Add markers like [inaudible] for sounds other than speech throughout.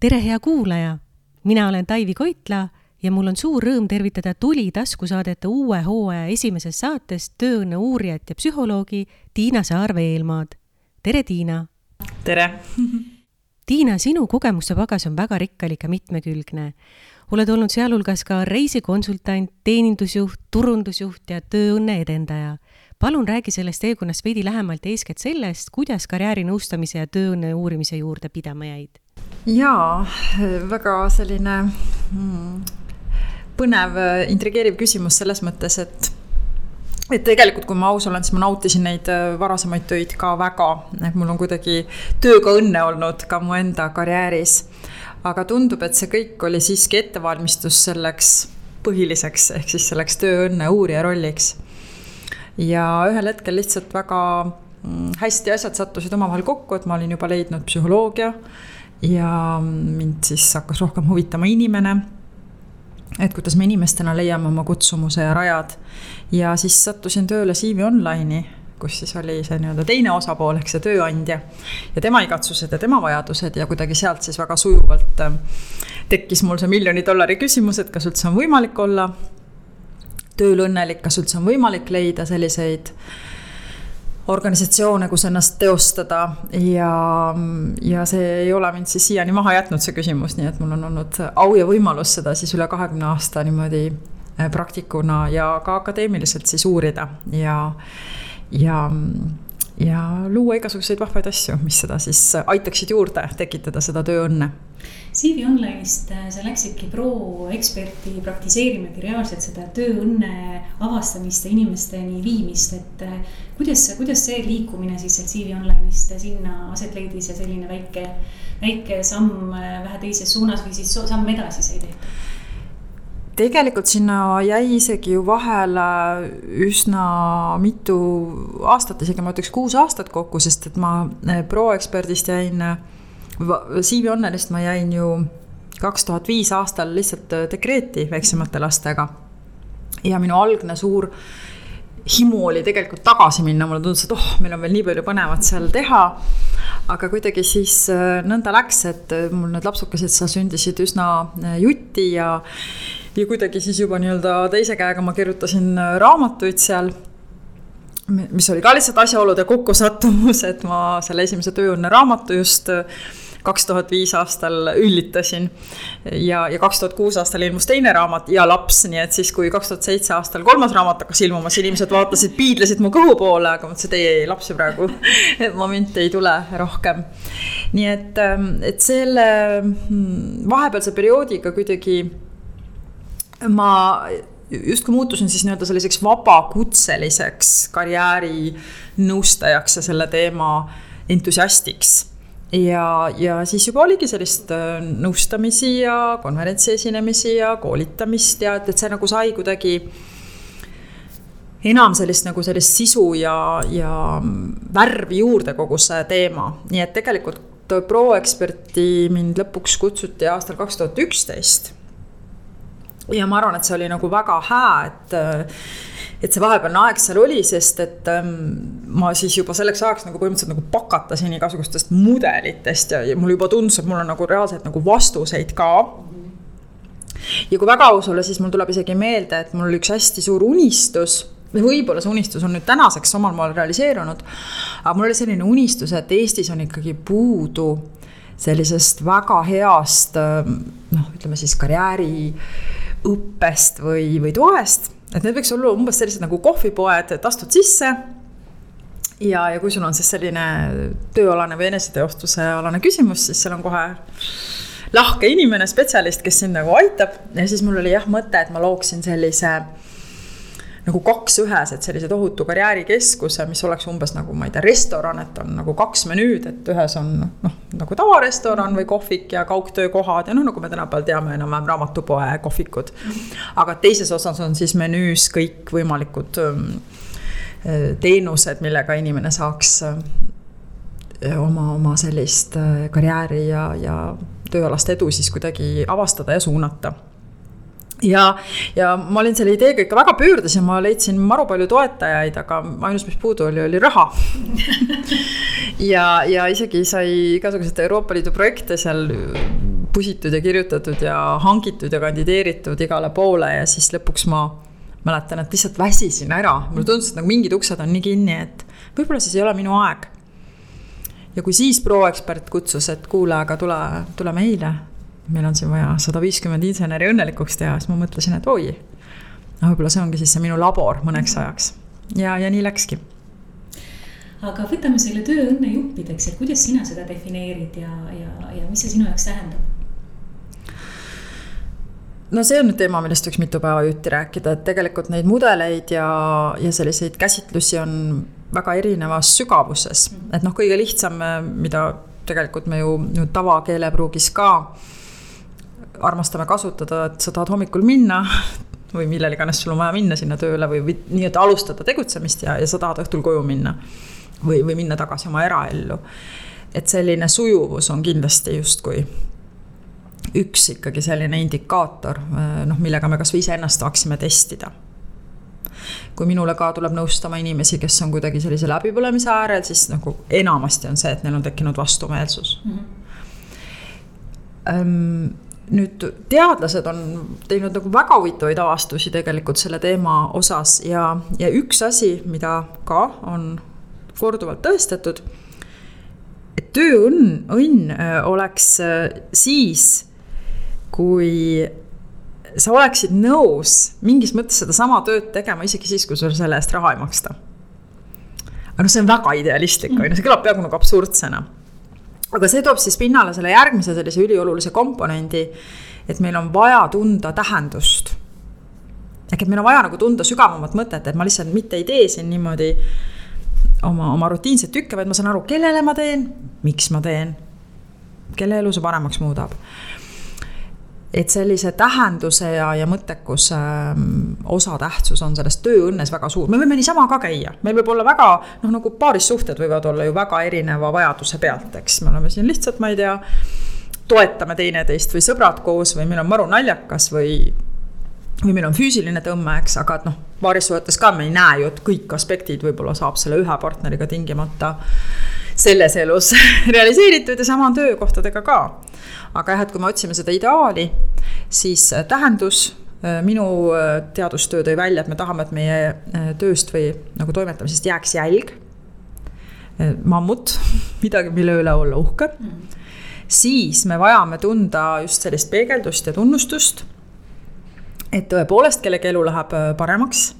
tere, hea kuulaja! mina olen Taivi Koitla ja mul on suur rõõm tervitada Tuli taskusaadete uue hooaja esimeses saates tööõnne uurijat ja psühholoogi Tiina Saar-Veelmaad. tere, Tiina! tere! Tiina, sinu kogemuste pagas on väga rikkalik ja mitmekülgne. oled olnud sealhulgas ka reisikonsultant, teenindusjuht, turundusjuht ja tööõnne edendaja. palun räägi sellest teekonnast veidi lähemalt eeskätt sellest, kuidas karjäärinõustamise ja tööõnne uurimise juurde pidama jäid jaa, väga selline mm, põnev, intrigeeriv küsimus selles mõttes, et et tegelikult, kui ma aus olen, siis ma nautisin neid äh, varasemaid töid ka väga, et mul on kuidagi tööga õnne olnud ka mu enda karjääris. aga tundub, et see kõik oli siiski ettevalmistus selleks põhiliseks, ehk siis selleks tööõnne uurija rolliks. ja ühel hetkel lihtsalt väga mm, hästi asjad sattusid omavahel kokku, et ma olin juba leidnud psühholoogia ja mind siis hakkas rohkem huvitama inimene. et kuidas me inimestena leiame oma kutsumuse ja rajad. ja siis sattusin tööle CV Online'i, kus siis oli see nii-öelda teine osapool ehk see tööandja. ja tema igatsused ja tema vajadused ja kuidagi sealt siis väga sujuvalt äh, tekkis mul see miljoni dollari küsimus, et kas üldse on võimalik olla tööl õnnelik, kas üldse on võimalik leida selliseid organisatsioone, kus ennast teostada ja, ja see ei ole mind siis siiani maha jätnud, see küsimus, nii et mul on olnud au ja võimalus seda siis üle kahekümne aasta niimoodi äh, praktikuna ja ka akadeemiliselt siis uurida ja, ja ja luua igasuguseid vahvaid asju, mis seda siis aitaksid juurde tekitada, seda tööõnne. CV Online'ist äh, sa läksidki pro-eksperti praktiseerimagi reaalselt seda tööõnne avastamist ja inimesteni viimist, et äh, kuidas, kuidas see liikumine siis sealt CV Online'ist sinna aset leidis ja selline väike, väike samm äh, vähe teises suunas või siis samm edasi sai tehtud? Tegelikult sinna jäi isegi ju vahele üsna mitu aastat, isegi ma ütleks kuus aastat kokku, sest et ma eh, pro-eksperdist jäin, CV Onnelist ma jäin ju kaks tuhat viis aastal lihtsalt eh, dekreeti väiksemate lastega. ja minu algne suur himu oli tegelikult tagasi minna, mulle tundus, et oh, meil on veel nii palju põnevat seal teha. aga kuidagi siis eh, nõnda läks, et mul need lapsukesed seal sündisid üsna jutti ja ja kuidagi siis juba nii-öelda teise käega ma kirjutasin äh, raamatuid seal mis oli ka lihtsalt asjaolude kokkusattumus, et ma selle esimese tööõnne raamatu just äh, kaks tuhat viis aastal üllitasin. ja, ja kaks tuhat kuus aastal ilmus teine raamat Ja laps, nii et siis, kui kaks tuhat seitse aastal kolmas raamat hakkas ilmuma, siis inimesed vaatasid, piidlesid mu kõhu poole, aga mõtlesin, et ei, ei lapsi praegu [laughs] momente ei tule rohkem. nii et, ähm, et selle hmm, vahepealse perioodiga kuidagi ma justkui muutusin siis nii-öelda selliseks vabakutseliseks karjäärinõustajaks ja selle teema entusiastiks. Ja, ja siis juba oligi sellist äh, nõustamisi ja konverentsi esinemisi ja koolitamist ja et, et see nagu sai kuidagi enam sellist nagu sellist sisu ja, ja värvi juurde kogu see teema, nii et tegelikult pro-eksperti mind lõpuks kutsuti aastal kaks tuhat üksteist ja ma arvan, et see oli nagu väga hää, et et see vahepealne aeg seal oli, sest et ähm, ma siis juba selleks ajaks nagu põhimõtteliselt nagu pakatasin igasugustest mudelitest ja, ja mulle juba tundus, et mul on nagu reaalselt nagu vastuseid ka. ja kui väga aus olla, siis mul tuleb isegi meelde, et mul oli üks hästi suur unistus või võib-olla see unistus on nüüd tänaseks omal moel realiseerunud. aga mul oli selline unistus, et Eestis on ikkagi puudu sellisest väga heast noh, ütleme siis karjääri õppest või, või toest. et need võiks olla umbes sellised nagu kohvipoed, et astud sisse. ja, ja kui sul on siis selline tööalane või eneseteostuse alane küsimus, siis seal on kohe lahke inimene, spetsialist, kes sind nagu aitab ja siis mul oli jah mõte, et ma looksin sellise nagu kaks ühes, et sellise tohutu karjäärikeskuse, mis oleks umbes nagu, ma ei tea, restoran, et on nagu kaks menüüd, et ühes on noh, nagu tavarestoran või kohvik ja kaugtöökohad ja noh, nagu me tänapäeval teame enam-vähem raamatupoe kohvikud. aga teises osas on siis menüüs kõikvõimalikud ähm, äh, teenused, millega inimene saaks äh, oma, oma sellist äh, karjääri ja, ja tööalast edu siis kuidagi avastada ja suunata ja, ja ma olin selle ideega ikka väga pöördes ja ma leidsin maru palju toetajaid, aga ainus, mis puudu oli, oli raha [laughs] ja, ja isegi sai igasuguseid Euroopa Liidu projekte seal pusitud ja kirjutatud ja hangitud ja kandideeritud igale poole ja siis lõpuks ma mäletan, et lihtsalt väsisin ära, mulle tundus, et nagu mingid uksed on nii kinni, et võib-olla siis ei ole minu aeg. ja kui siis proekspert kutsus, et kuule, aga tule, tule meile, meil on siin vaja sada viiskümmend inseneri õnnelikuks teha, siis ma mõtlesin, et oi, no võib-olla see ongi siis see minu labor mõneks ajaks ja, ja nii läkski aga võtame selle tööõnne juppideks, et kuidas sina seda defineerid ja, ja, ja mis see sinu jaoks tähendab? no see on nüüd teema, millest võiks mitu päeva jutti rääkida, et tegelikult neid mudeleid ja, ja selliseid käsitlusi on väga erinevas sügavuses. Mhm. et noh, kõige lihtsam, mida tegelikult me ju, ju tavakeelepruugis ka armastame kasutada, et sa tahad hommikul minna [laughs] või millal iganes sul on vaja minna sinna tööle või, või nii-öelda alustada tegutsemist ja, ja sa tahad õhtul koju minna või, või minna tagasi oma eraellu. et selline sujuvus on kindlasti justkui üks ikkagi selline indikaator, noh, millega me kasvõi iseennast saaksime testida. kui minule ka tuleb nõustama inimesi, kes on kuidagi sellise läbipõlemise äärel, siis nagu enamasti on see, et neil on tekkinud vastumeelsus mm. -hmm. Nüüd teadlased on teinud nagu väga huvitavaid avastusi tegelikult selle teema osas ja, ja üks asi, mida ka on korduvalt tõestatud, et tööõnn, õnn äh, oleks äh, siis, kui sa oleksid nõus mingis mõttes sedasama tööd tegema, isegi siis, kui sulle selle eest raha ei maksta. aga noh, see on väga idealistlik, on ju, see kõlab peaaegu nagu absurdsena. Aga see toob siis pinnale selle järgmise sellise üliolulise komponendi, et meil on vaja tunda tähendust. ehk et meil on vaja nagu tunda sügavamat mõtet, et ma lihtsalt mitte ei tee siin niimoodi oma, oma rutiinseid tükke, vaid ma saan aru, kellele ma teen, miks ma teen, kelle elu see paremaks muudab. Et sellise tähenduse ja, ja mõttekuse ähm, osatähtsus on selles tööõnnes väga suur, me võime niisama ka käia, meil võib olla väga noh, nagu paarissuhted võivad olla ju väga erineva vajaduse pealt, eks, me oleme siin lihtsalt, ma ei tea toetame teineteist või sõbrad koos või meil on maru naljakas või või meil on füüsiline tõmme, eks, aga et noh, paarissuhetes ka me ei näe ju, et kõik aspektid võib-olla saab selle ühe partneriga tingimata selles elus [laughs] realiseeritud ja sama on töökohtadega ka. Aga jah, et kui me otsime seda ideaali, siis äh, tähendus, äh, minu äh, teadustöö tõi välja, et me tahame, et meie tööst või nagu toimetamisest jääks jälg. mammut, [laughs] midagi, mille üle olla uhke. siis me vajame tunda just sellist peegeldust ja tunnustust et tõepoolest kellegi elu läheb äh, paremaks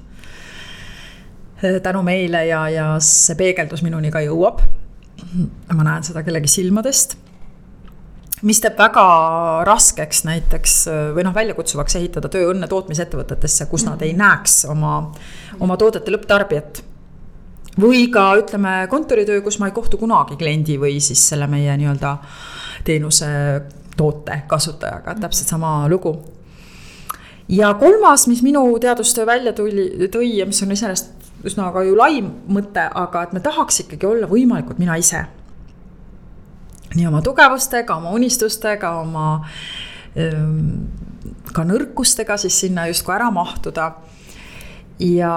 tänu meile ja, ja see peegeldus minuni ka jõuab. ma näen seda kellegi silmadest. Mis teeb väga raskeks näiteks või noh, väljakutsuvaks ehitada tööõnne tootmisettevõtetesse, kus nad ei näeks oma, oma toodete lõpptarbijat. või ka ütleme kontoritöö, kus ma ei kohtu kunagi kliendi või siis selle meie nii-öelda teenuse toote kasutajaga, täpselt sama lugu ja kolmas, mis minu teadustöö välja tuli, tõi ja mis on iseenesest üsna ka ju lai mõte, aga et me tahaks ikkagi olla võimalikult mina ise. Nii oma tugevustega, oma unistustega, oma ähm, ka nõrkustega siis sinna justkui ära mahtuda. ja,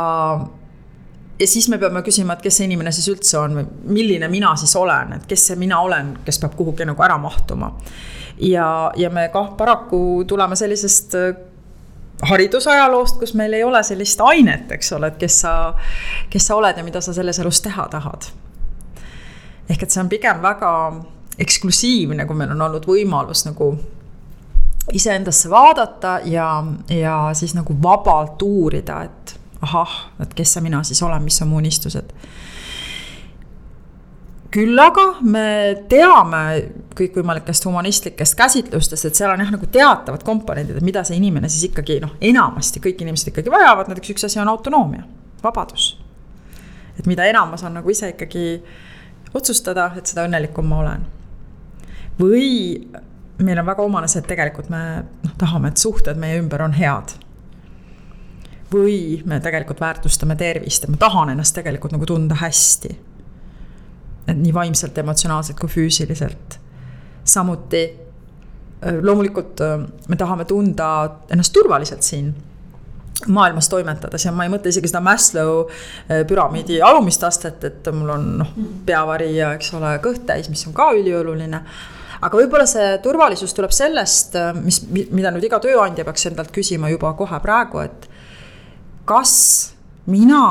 ja siis me peame küsima, et kes see inimene siis üldse on või milline mina siis olen, et kes see mina olen, kes peab kuhugi nagu ära mahtuma. ja, ja me kah paraku tuleme sellisest haridusajaloost, kus meil ei ole sellist ainet, eks ole, et kes sa, kes sa oled ja mida sa selles elus teha tahad. ehk et see on pigem väga eksklusiivne, kui meil on olnud võimalus nagu iseendasse vaadata ja, ja siis nagu vabalt uurida, et ahah, et kes see mina siis olen, mis on mu unistused küll aga me teame kõikvõimalikest humanistlikest käsitlustest, et seal on jah, nagu teatavad komponendid, et mida see inimene siis ikkagi noh, enamasti kõik inimesed ikkagi vajavad, näiteks üks asi on autonoomia, vabadus. et mida enam ma saan nagu ise ikkagi otsustada, et seda õnnelikum ma olen. Või meil on väga omane see, et tegelikult me noh, tahame, et suhted meie ümber on head. või me tegelikult väärtustame tervist ja ma tahan ennast tegelikult nagu tunda hästi et nii vaimselt, emotsionaalselt kui füüsiliselt. samuti äh, loomulikult äh, me tahame tunda ennast turvaliselt siin maailmas toimetades ja ma ei mõtle isegi seda Maslow äh, püramiidi alumist astet, et mul on noh, peavari ja eks ole, kõht täis, mis on ka ülioluline. Aga võib-olla see turvalisus tuleb sellest, mis, mida nüüd iga tööandja peaks endalt küsima juba kohe praegu, et kas mina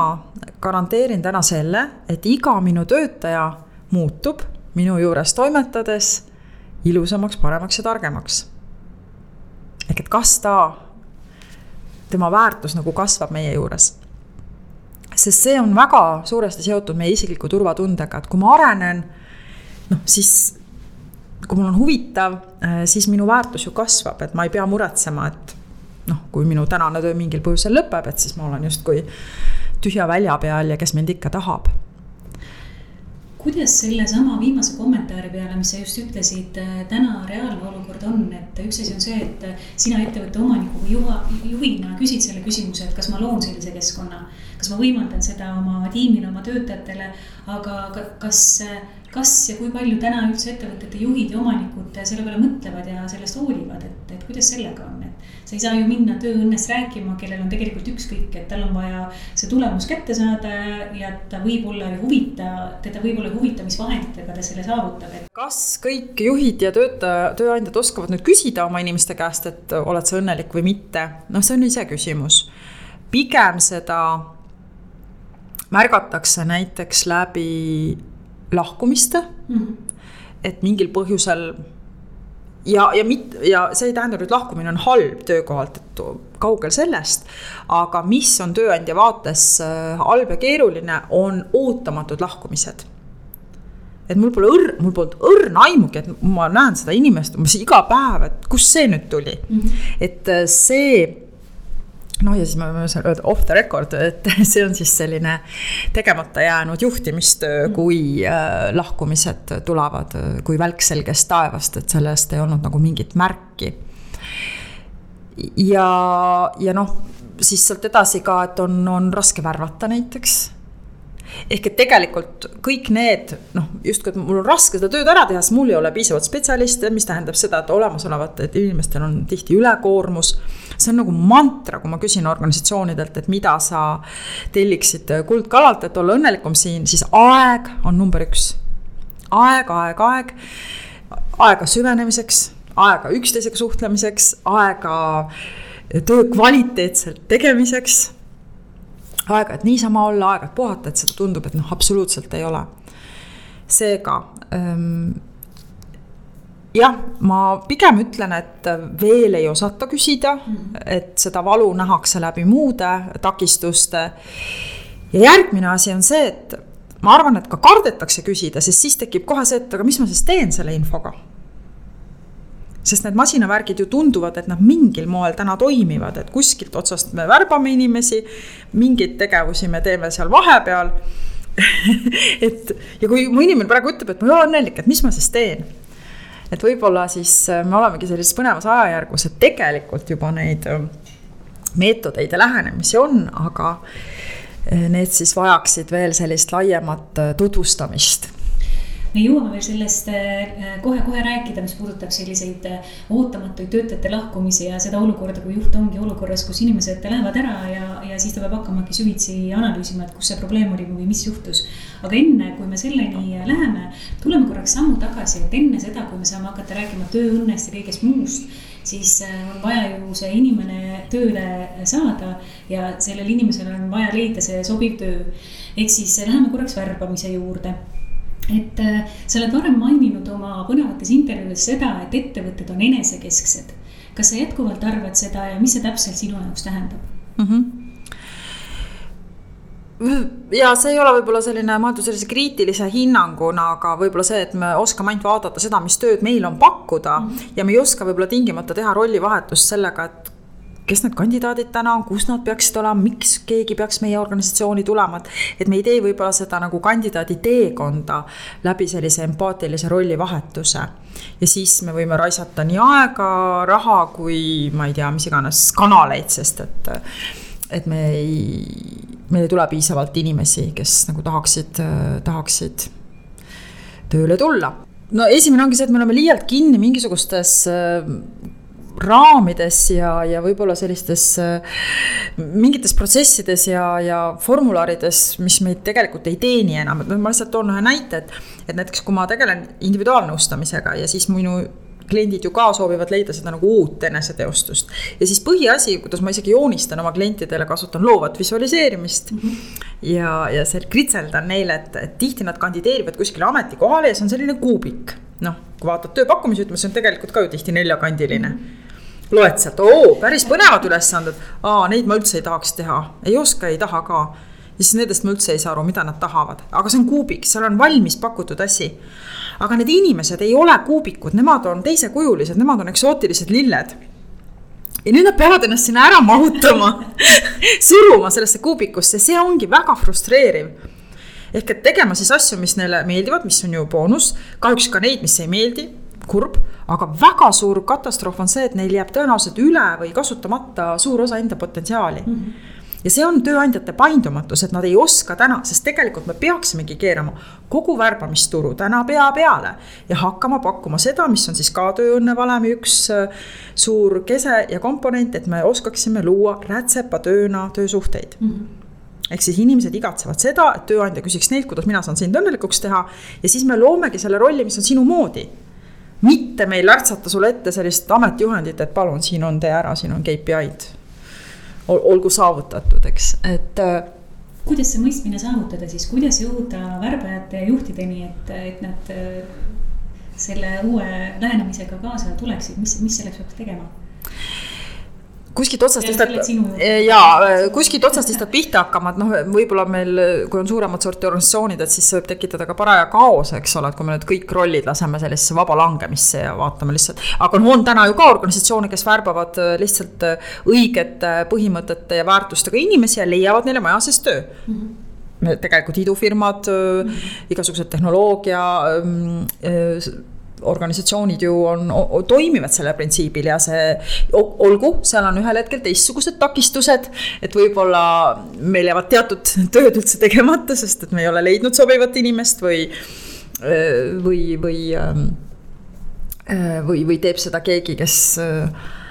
garanteerin täna selle, et iga minu töötaja muutub minu juures toimetades ilusamaks, paremaks ja targemaks. ehk et kas ta, tema väärtus nagu kasvab meie juures. sest see on väga suuresti seotud meie isikliku turvatundega, et kui ma arenen, noh siis kui mul on huvitav, äh, siis minu väärtus ju kasvab, et ma ei pea muretsema, et noh, kui minu tänane töö mingil põhjusel lõpeb, et siis ma olen justkui tühja välja peal ja kes mind ikka tahab kuidas sellesama viimase kommentaari peale, mis sa just ütlesid, äh, täna reaalne olukord on, et üks asi on see, et äh, sina ettevõtte omaniku või juha, juhina küsid selle küsimuse, et kas ma loon sellise keskkonna. kas ma võimaldan seda oma tiimile, oma töötajatele, aga kas kas ja kui palju täna üldse ettevõtete juhid ja omanikud selle peale mõtlevad ja sellest hoolivad, et, et kuidas sellega on, et sa ei saa ju minna tööõnnest rääkima, kellel on tegelikult ükskõik, et tal on vaja see tulemus kätte saada ja ta võib-olla ei huvita, teda võib-olla ei huvita, mis vahenditega ta selle saavutab, et. kas kõik juhid ja töötaja, tööandjad oskavad nüüd küsida oma inimeste käest, et oled sa õnnelik või mitte, noh, see on iseküsimus. pigem seda märgatakse näiteks läbi lahkumiste mm. -hmm. et mingil põhjusel ja, ja mit- ja see ei tähenda nüüd lahkumine on halb töökohalt, et kaugel sellest. aga mis on tööandja vaates äh, halb ja keeruline, on ootamatud lahkumised. et mul pole õrn, mul polnud õrna aimugi, et ma näen seda inimest umbes iga päev, et kust see nüüd tuli mm. -hmm. et äh, see noh, ja siis me võime öelda off the record, et [laughs] see on siis selline tegemata jäänud juhtimistöö, mm. kui äh, lahkumised tulevad kui välk selgest taevast, et sellest ei olnud nagu mingit märki. ja, ja noh, siis sealt edasi ka, et on, on raske värvata näiteks ehk et tegelikult kõik need noh, justkui, et mul on raske seda tööd ära teha, sest mul ei ole piisavalt spetsialiste, mis tähendab seda, et olemasolevatel inimestel on tihti ülekoormus. see on nagu mantra, kui ma küsin organisatsioonidelt, et mida sa telliksid kuldkalalt, et olla õnnelikum siin, siis aeg on number üks. aeg, aeg, aeg, aega süvenemiseks, aega üksteisega suhtlemiseks, aega töö kvaliteetselt tegemiseks aega, et niisama olla, aega, et puhata, et seda tundub, et noh, absoluutselt ei ole. seega ähm, jah, ma pigem ütlen, et veel ei osata küsida -hmm. et seda valu nähakse läbi muude takistuste. ja järgmine asi on see, et ma arvan, et ka kardetakse küsida, sest siis tekib kohe see, et aga mis ma siis teen selle infoga sest need masinavärgid ju tunduvad, et nad mingil moel täna toimivad, et kuskilt otsast me värbame inimesi, mingeid tegevusi me teeme seal vahepeal [laughs] et ja kui mu inimene praegu ütleb, et ma ei ole õnnelik, et mis ma siis teen? et võib-olla siis äh, me olemegi sellises põnevas ajajärgus, et tegelikult juba neid äh, meetodeid ja lähenemisi on, aga äh, need siis vajaksid veel sellist laiemat tutvustamist me jõuame veel sellest kohe-kohe äh, rääkida, mis puudutab selliseid äh, ootamatuid töötajate lahkumisi ja seda olukorda, kui juht ongi olukorras, kus inimesed lähevad ära ja, ja siis ta peab hakkamagi süvitsi analüüsima, et kus see probleem oli või mis juhtus. aga enne, kui me selleni läheme, tuleme korraks sammu tagasi, et enne seda, kui me saame hakata rääkima tööõnnest ja kõigest muust siis äh, on vaja ju see inimene tööle saada ja sellel inimesel on vaja leida see sobiv töö. ehk siis läheme korraks värbamise juurde et äh, sa oled varem maininud oma põnevates intervjuudes seda, et ettevõtted on enesekesksed. kas sa jätkuvalt arvad seda ja mis see täpselt sinu jaoks tähendab mm? -hmm ja see ei ole võib-olla selline mõeldud sellise kriitilise hinnanguna, aga võib-olla see, et me oskame ainult vaadata seda, mis tööd meil on pakkuda mm. -hmm. ja me ei oska võib-olla tingimata teha rollivahetust sellega, et kes need kandidaadid täna on, kus nad peaksid olema, miks keegi peaks meie organisatsiooni tulema, et. et me ei tee võib-olla seda nagu kandidaadi teekonda läbi sellise empaatilise rollivahetuse. ja siis me võime raisata nii aega, raha kui ma ei tea, mis iganes kanaleid, sest et, et me ei, meil ei tule piisavalt inimesi, kes nagu tahaksid, tahaksid tööle tulla no esimene ongi see, et me oleme liialt kinni mingisugustes raamides ja, ja võib-olla sellistes mingites protsessides ja, ja formularides, mis meid tegelikult ei teeni enam, et ma lihtsalt toon ühe näite, et. et näiteks, kui ma tegelen individuaalnõustamisega ja siis minu kliendid ju ka soovivad leida seda nagu uut eneseteostust. ja siis põhiasi, kuidas ma isegi joonistan oma klientidele, kasutan loovat visualiseerimist mm. -hmm. ja, ja see kritseldan neile, et, et tihti nad kandideerivad kuskile ametikohale ja see on selline kuubik. Noh, kui vaatad tööpakkumisi, ütleme, see on tegelikult ka ju tihti neljakandiline. -hmm loed sealt, oo, päris põnevad ülesanded, aa, neid ma üldse ei tahaks teha, ei oska, ei taha ka. Ja siis nendest ma üldse ei saa aru, mida nad tahavad, aga see on kuubik, seal on valmis pakutud asi. Aga need inimesed ei ole kuubikud, nemad on teisekujulised, nemad on eksootilised lilled. Ja nüüd nad peavad ennast sinna ära mahutama [laughs] suruma sellesse kuubikusse, see ongi väga frustreeriv. Ehk et tegema siis asju, mis neile meeldivad, mis on ju boonus, kahjuks ka neid, mis ei meeldi, kurb, aga väga suur katastroof on see, et neil jääb tõenäoliselt üle või kasutamata suur osa enda potentsiaali mm. -hmm ja see on tööandjate paindumatus, et nad ei oska täna, sest tegelikult me peaksimegi keerama kogu värbamisturu täna pea peale ja hakkama pakkuma seda, mis on siis ka tööõnne valemi üks äh, suur kese ja komponent, et me oskaksime luua rätsepatööna töösuhteid mm. -hmm ehk siis inimesed igatsevad seda, et tööandja küsiks neilt, kuidas mina saan sind õnnelikuks teha. Ja siis me loomegi selle rolli, mis on sinu moodi. Mitte meil lärtsata sulle ette sellist ametijuhendit, et palun, siin on, tee ära, siin on KPI-d olgu saavutatud, eks, et äh, kuidas see mõistmine saavutada siis, kuidas jõuda värbajate ja juhtideni, et, et nad äh, selle uue lähenemisega kaasa tuleksid, mis, mis selleks peaks tegema? Kuskilt otsast lihtsalt, jaa, kuskilt otsast lihtsalt pihta hakkama, et noh, võib-olla meil, kui on suuremat sorti organisatsioonid, et siis see võib tekitada ka paraja kaose, eks ole, et kui me nüüd kõik rollid laseme sellisesse vaba langemisse ja vaatame lihtsalt. aga noh, on täna ju ka organisatsioone, kes värbavad äh, lihtsalt äh, õigete põhimõtete ja väärtustega inimesi ja leiavad neile maja sees töö mm. -hmm tegelikult idufirmad mm, -hmm. igasugused tehnoloogia ähm, organisatsioonid ju on, toimivad selle printsiibil ja see, olgu, seal on ühel hetkel teistsugused takistused. et võib-olla meil jäävad teatud tööd üldse tegemata, sest et me ei ole leidnud sobivat inimest või, või, või, ähm, või, või teeb seda keegi, kes Ähm,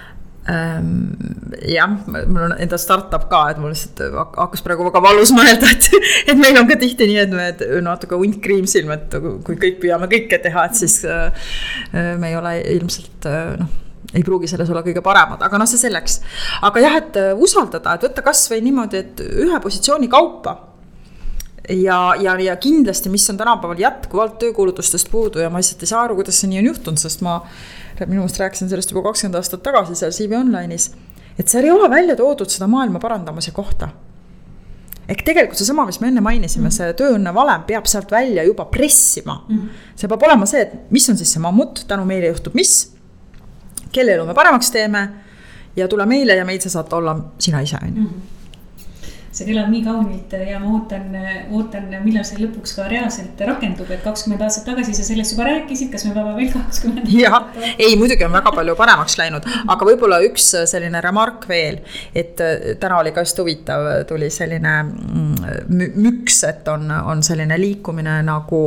jah, mul on enda startup ka, et mul lihtsalt hakkas praegu väga valus mõelda, et, [laughs] et meil on ka tihti nii, et me natuke hunt kriimsilm, et kui kõik püüame kõike teha, et siis äh, me ei ole ilmselt äh, noh ei pruugi selles olla kõige paremad, aga noh, see selleks. aga jah, et äh, usaldada, et võtta kasvõi niimoodi, et ühe positsiooni kaupa. ja, ja, ja kindlasti, mis on tänapäeval jätkuvalt töökuulutustest puudu ja ma lihtsalt ei saa aru, kuidas see nii on juhtunud, sest ma minu meelest rääkisin sellest juba kakskümmend aastat tagasi seal CV Online'is. et seal ei ole välja toodud seda maailma parandamise kohta. ehk tegelikult seesama, mis me enne mainisime mm, -hmm. see tööõnne valem peab sealt välja juba pressima mm. -hmm. see peab olema see, et mis on siis see mammut, tänu meile juhtub mis. kelle elu me paremaks teeme ja tule meile ja meid sa saad olla sina ise, on ju mhm see kõlab nii kaunilt ja ma ootan, ootan, millal see lõpuks ka reaalselt rakendub, et kakskümmend aastat tagasi sa sellest juba rääkisid, kas me peame veel kakskümmend? jah, ei muidugi on väga palju paremaks läinud, aga võib-olla üks selline remark veel, et äh, täna oli ka just huvitav, tuli selline mm, müks, et on, on selline liikumine nagu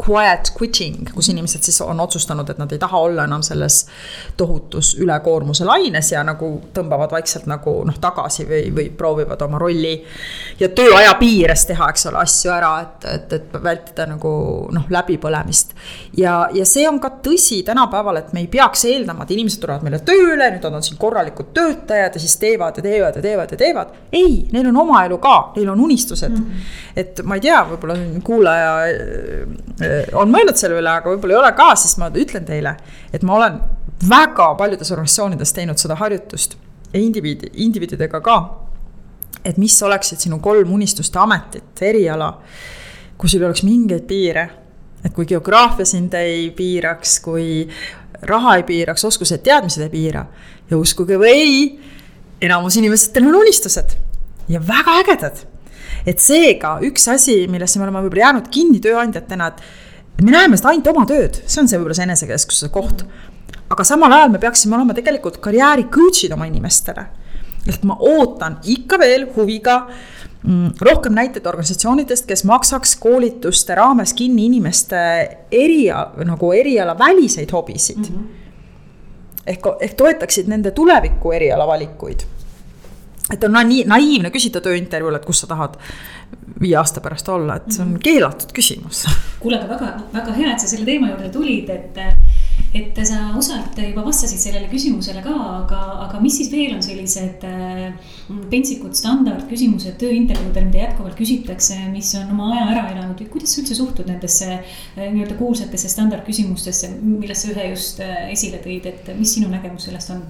quiet quitting, kus inimesed siis on otsustanud, et nad ei taha olla enam selles tohutus ülekoormuse laines ja nagu tõmbavad vaikselt nagu noh, tagasi või, või proovivad oma rolli. ja tööaja piires teha, eks ole, asju ära, et, et, et vältida nagu noh, läbipõlemist. ja, ja see on ka tõsi tänapäeval, et me ei peaks eeldama, et inimesed tulevad meile tööle, nüüd nad on siin korralikud töötajad ja siis teevad ja teevad ja teevad ja teevad. ei, neil on oma elu ka, neil on unistused mm. -hmm. et ma ei tea, võib-olla kuulaja on mõelnud selle üle, aga võib-olla ei ole ka, siis ma ütlen teile, et ma olen väga paljudes organisatsioonides teinud seda harjutust ja indiviidi, indiviididega ka. et mis oleksid sinu kolm unistuste ametit, eriala, kus sul ei oleks mingeid piire. et kui geograafia sind ei piiraks, kui raha ei piiraks, oskused, teadmised ei piira ja uskuge või ei, enamus inimestel on unistused ja väga ägedad et seega üks asi, millesse me oleme võib-olla jäänud kinni tööandjatena, et me näeme seda ainult oma tööd, see on see võib-olla see enesekesksuse koht. aga samal ajal me peaksime olema tegelikult karjääri coach'id oma inimestele. ehk ma ootan ikka veel huviga mm, rohkem näiteid organisatsioonidest, kes maksaks koolituste raames kinni inimeste eria, nagu eriala väliseid hobisid mm. -hmm ehk, ehk toetaksid nende tuleviku erialavalikuid. Et on nii naiivne küsida tööintervjuul, et kus sa tahad viie aasta pärast olla, et see on keelatud küsimus. kuule, aga väga, väga hea, et sa selle teema juurde tulid, et et sa osalt juba vastasid sellele küsimusele ka, aga, aga mis siis veel on sellised äh, pentsikud standardküsimused tööintervjuudel, mida jätkuvalt küsitakse, mis on oma aja ära elanud või kuidas sa üldse suhtud nendesse äh, nii-öelda kuulsatesse standardküsimustesse, millest sa ühe just äh, esile tõid, et mis sinu nägemus sellest on?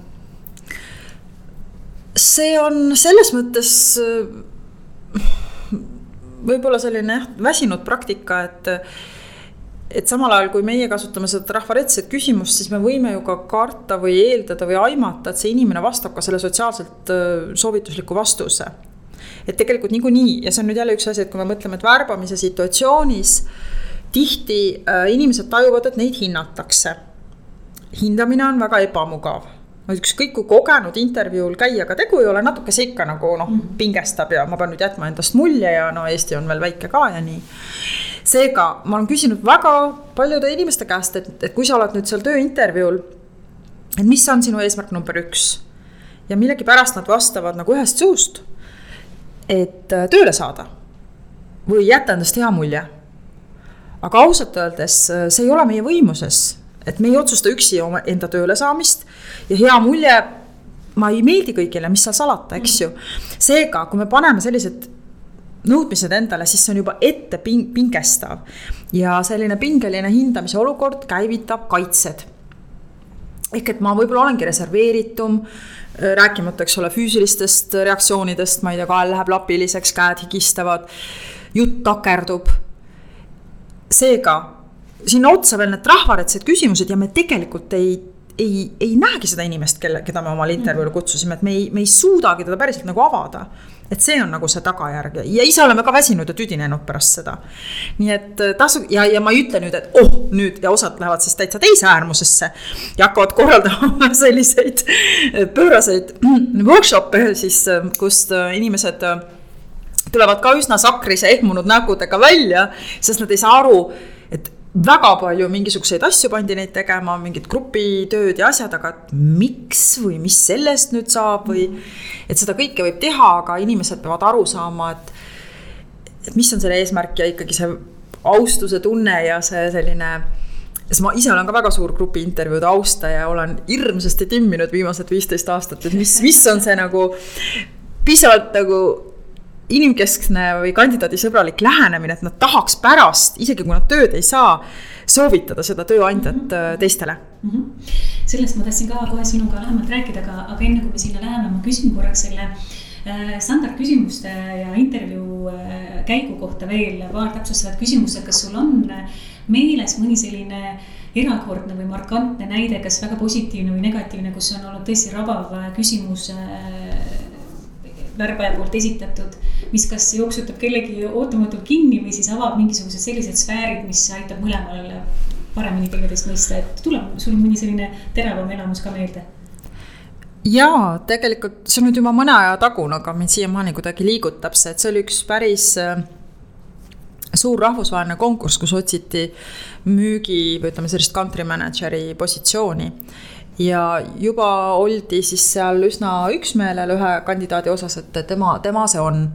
See on selles mõttes võib-olla selline jah, väsinud praktika, et et samal ajal, kui meie kasutame seda trafaretset küsimust, siis me võime ju ka karta või eeldada või aimata, et see inimene vastab ka selle sotsiaalselt soovitusliku vastuse. et tegelikult niikuinii ja see on nüüd jälle üks asi, et kui me mõtleme, et värbamise situatsioonis tihti äh, inimesed tajuvad, et neid hinnatakse. hindamine on väga ebamugav ükskõik kui kogenud intervjuul käia, aga tegu ei ole, natuke see ikka nagu noh, mhm. pingestab ja ma pean nüüd jätma endast mulje ja no Eesti on veel väike ka ja nii seega ma olen küsinud väga paljude inimeste käest, et, et kui sa oled nüüd seal tööintervjuul, et mis on sinu eesmärk number üks. ja millegipärast nad vastavad nagu ühest suust, et äh, tööle saada või jätta endast hea mulje. aga ausalt öeldes äh, see ei ole meie võimuses, et me ei otsusta üksi oma enda tööle saamist ja hea mulje ma ei meeldi kõigile, mis seal salata, eks ju. seega, kui me paneme sellised nõudmised endale, siis see on juba ette ping-, pingestav. ja selline pingeline hindamise olukord käivitab kaitsed. ehk et ma võib-olla olengi reserveeritum, rääkimata, eks ole, füüsilistest reaktsioonidest, ma ei tea, kael läheb lapiliseks, käed higistavad, jutt takerdub. seega sinna otsa veel need rahvaretsed küsimused ja me tegelikult ei ei, ei näegi seda inimest, kelle, keda me omale intervjuule kutsusime, et me ei, me ei suudagi teda päriselt nagu avada et see on nagu see tagajärg ja ise oleme ka väsinud ja tüdinenud pärast seda. nii et äh, tasu ja, ja ma ei ütle nüüd, et oh nüüd ja osad lähevad siis täitsa teise äärmusesse. ja hakkavad korraldama [laughs] selliseid äh, pööraseid workshop'e siis, äh, kust inimesed tulevad ka üsna sakrise ehmunud nägudega välja, sest nad ei saa aru, väga palju mingisuguseid asju pandi neid tegema, mingit grupitööd ja asjad, aga miks või mis sellest nüüd saab või. et seda kõike võib teha, aga inimesed peavad aru saama, et, et mis on selle eesmärk ja ikkagi see austuse tunne ja see selline sest ma ise olen ka väga suur grupi intervjuude austaja ja olen hirmsasti timminud viimased viisteist aastat, et mis, mis on see nagu piisavalt nagu inimkeskne või kandidaadisõbralik lähenemine, et nad tahaks pärast, isegi kui nad tööd ei saa, soovitada seda tööandjat mm -hmm. teistele mm. -hmm. sellest ma tahtsin ka kohe sinuga lähemalt rääkida, aga, aga enne kui me sinna läheme, ma küsin korraks selle äh, standardküsimuste ja intervjuu äh, käigu kohta veel paar täpsustavat küsimust, et kas sul on meeles mõni selline erakordne või markantne näide, kas väga positiivne või negatiivne, kus on olnud tõesti rabav küsimus värbaja poolt esitatud, mis kas jooksutab kellegi ootamatult kinni või siis avab mingisugused sellised sfäärid, mis aitab mõlemal paremini teineteist mõista, et tuleb sul mõni selline teravam elamus ka meelde? jaa, tegelikult see on nüüd juba mõne aja tagune, aga mind siiamaani kuidagi liigutab see, et see oli üks päris äh, suur rahvusvaheline konkurss, kus otsiti müügi või ütleme sellist country manager'i positsiooni ja juba oldi siis seal üsna üksmeelel ühe kandidaadi osas, et tema, tema see on.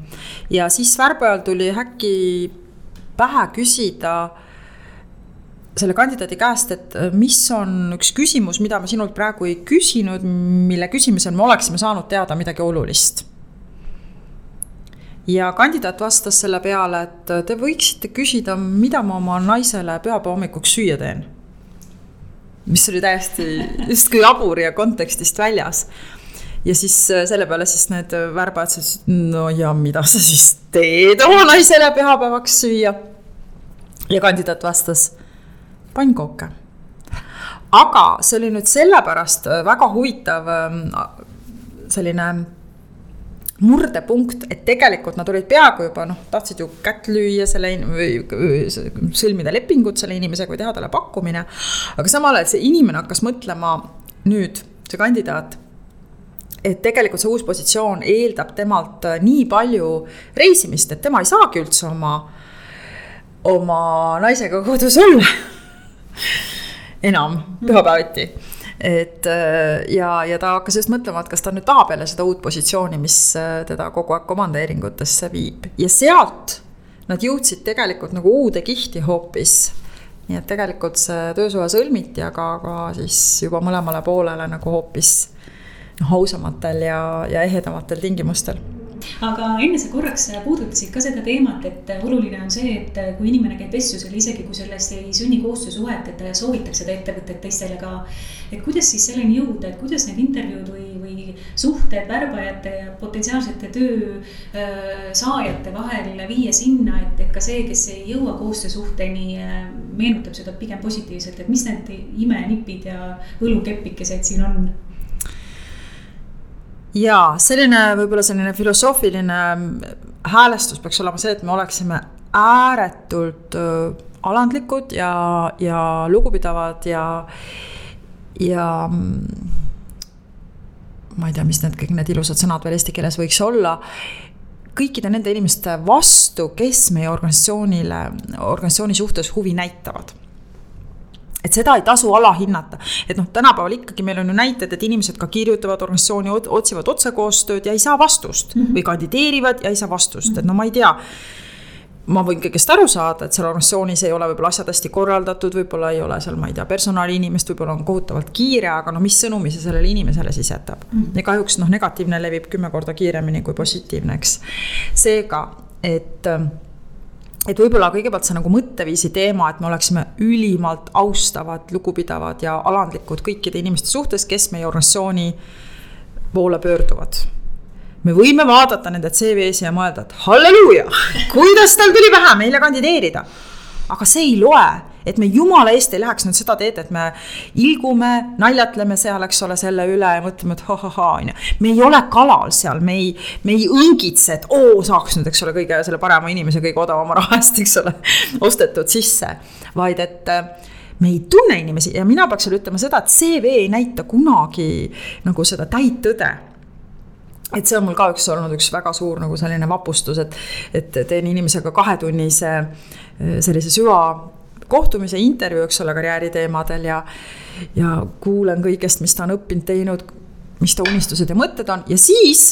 ja siis värbajal tuli äkki pähe küsida selle kandidaadi käest, et mis on üks küsimus, mida me sinult praegu ei küsinud, mille küsimisel me oleksime saanud teada midagi olulist. ja kandidaat vastas selle peale, et te võiksite küsida, mida ma oma naisele pühapäeva hommikuks süüa teen mis oli täiesti justkui jabur ja kontekstist väljas. ja siis äh, selle peale siis need värbajad siis, no ja mida sa siis teed oma naisele pühapäevaks süüa. ja kandidaat vastas, pannkooke. aga see oli nüüd sellepärast väga huvitav ähm, selline murdepunkt, et tegelikult nad olid peaaegu juba noh, tahtsid ju kätt lüüa selle või sõlmida lepingut selle inimesega või teha talle pakkumine. aga samal ajal see inimene hakkas mõtlema nüüd, see kandidaat et tegelikult see uus positsioon eeldab temalt nii palju reisimist, et tema ei saagi üldse oma, oma naisega kodus olla [laughs] enam pühapäeviti et ja, ja ta hakkas just mõtlema, et kas ta nüüd tahab jälle seda uut positsiooni, mis teda kogu aeg komandeeringutesse viib ja sealt nad jõudsid tegelikult nagu uude kihti hoopis nii et tegelikult see töösuhe sõlmiti, aga, aga siis juba mõlemale poolele nagu hoopis noh, ausamatel ja, ja ehedamatel tingimustel aga enne sa korraks puudutasid ka seda teemat, et oluline on see, et kui inimene käib vestlusel, isegi kui sellest ei sünni koostöösuhet, et ta soovitaks seda ettevõtet teistele ka. Et kuidas siis selleni jõuda, et kuidas need intervjuud või, või suhted värbajate ja potentsiaalsete töö äh, saajate vahel viia sinna, et, et ka see, kes ei jõua koostöösuhteni, äh, meenutab seda pigem positiivselt, et mis need imenipid ja võlukepikesed siin on? Jaa, selline võib-olla selline filosoofiline häälestus peaks olema see, et me oleksime ääretult alandlikud ja, ja lugupidavad ja, ja ma ei tea, mis need kõik need ilusad sõnad veel eesti keeles võiks olla. Kõikide nende inimeste vastu, kes meie organisatsioonile, organisatsiooni suhtes huvi näitavad. Et seda ei tasu alahinnata, et noh, tänapäeval ikkagi meil on ju näited, et inimesed ka kirjutavad organisatsiooni, otsivad otsekoostööd ja ei saa vastust. Mm -hmm. või kandideerivad ja ei saa vastust. Mm, -hmm. et no ma ei tea ma võin kõigest aru saada, et seal organisatsioonis ei ole võib-olla asjad hästi korraldatud, võib-olla ei ole seal, ma ei tea, personaliinimest, võib-olla on kohutavalt kiire, aga no mis sõnumi see sellele inimesele siis jätab mm. -hmm. ja kahjuks noh, negatiivne levib kümme korda kiiremini kui positiivne, eks. seega, et et võib-olla kõigepealt see nagu mõtteviisi teema, et me oleksime ülimalt austavad, lugupidavad ja alandlikud kõikide inimeste suhtes, kes meie organisatsiooni poole pöörduvad. Me võime vaadata nende CV-si ja mõelda, et halleluuja, kuidas tal tuli pähe meile kandideerida. aga see ei loe et me jumala eest ei läheks nüüd seda teed, et me ilgume, naljatleme seal, eks ole, selle üle ja mõtleme, et ha-ha-ha, on ju. me ei ole kalal seal, me ei, me ei õngitse, et oo, saaks nüüd, eks ole, kõige selle parema inimese kõige odavama raha eest, eks ole, ostetud sisse. vaid et äh, me ei tunne inimesi ja mina peaks sulle ütlema seda, et CV ei näita kunagi nagu seda täit tõde et see on mul ka üks olnud üks väga suur nagu selline vapustus, et, et teen inimesega kahetunnise äh, sellise süva kohtumise, intervjuu, eks ole, karjääriteemadel ja, ja kuulen kõigest, mis ta on õppinud, teinud, mis ta unistused ja mõtted on ja siis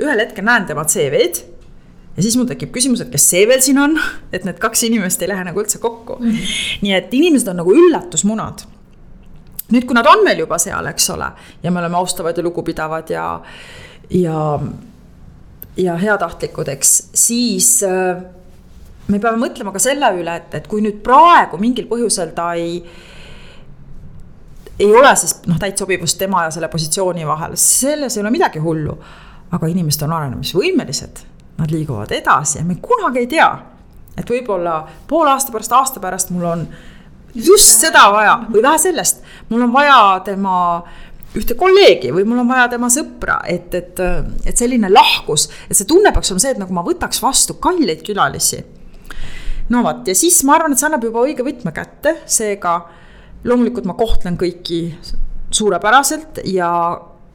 ühel hetkel näen tema CV-d ja siis mul tekib küsimus, et kes see veel siin on, [laughs] et need kaks inimest ei lähe nagu üldse kokku mm. -hmm. nii et inimesed on nagu üllatusmunad. nüüd, kui nad on meil juba seal, eks ole, ja me oleme austavad ja lugupidavad ja, ja, ja heatahtlikud, eks, siis äh, me peame mõtlema ka selle üle, et, et kui nüüd praegu mingil põhjusel ta ei ei ole siis noh, täit sobivust tema ja selle positsiooni vahel, selles ei ole midagi hullu. aga inimesed on arenemisvõimelised, nad liiguvad edasi ja me kunagi ei tea. et võib-olla poole aasta pärast, aasta pärast mul on just seda vaja või vähe sellest, mul on vaja tema ühte kolleegi või mul on vaja tema sõpra, et, et, et selline lahkus, et see tunne peaks olema see, et nagu ma võtaks vastu kalleid külalisi. No vot, ja siis ma arvan, et see annab juba õige võtme kätte, seega loomulikult ma kohtlen kõiki suurepäraselt ja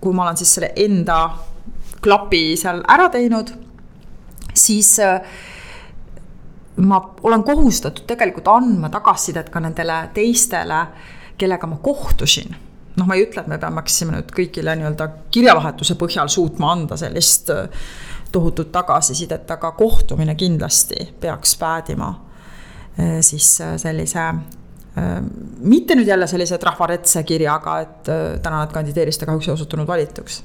kui ma olen siis selle enda klapi seal ära teinud, siis ma olen kohustatud tegelikult andma tagasisidet ka nendele teistele, kellega ma kohtusin noh, ma ei ütle, et me peaksime nüüd kõigile nii-öelda kirjavahetuse põhjal suutma anda sellist äh, tohutut tagasisidet, aga kohtumine kindlasti peaks päädima äh, siis äh, sellise mitte nüüd jälle sellise trahvaretse kirjaga, et täna nad kandideerisid, aga kahjuks ei osutunud valituks.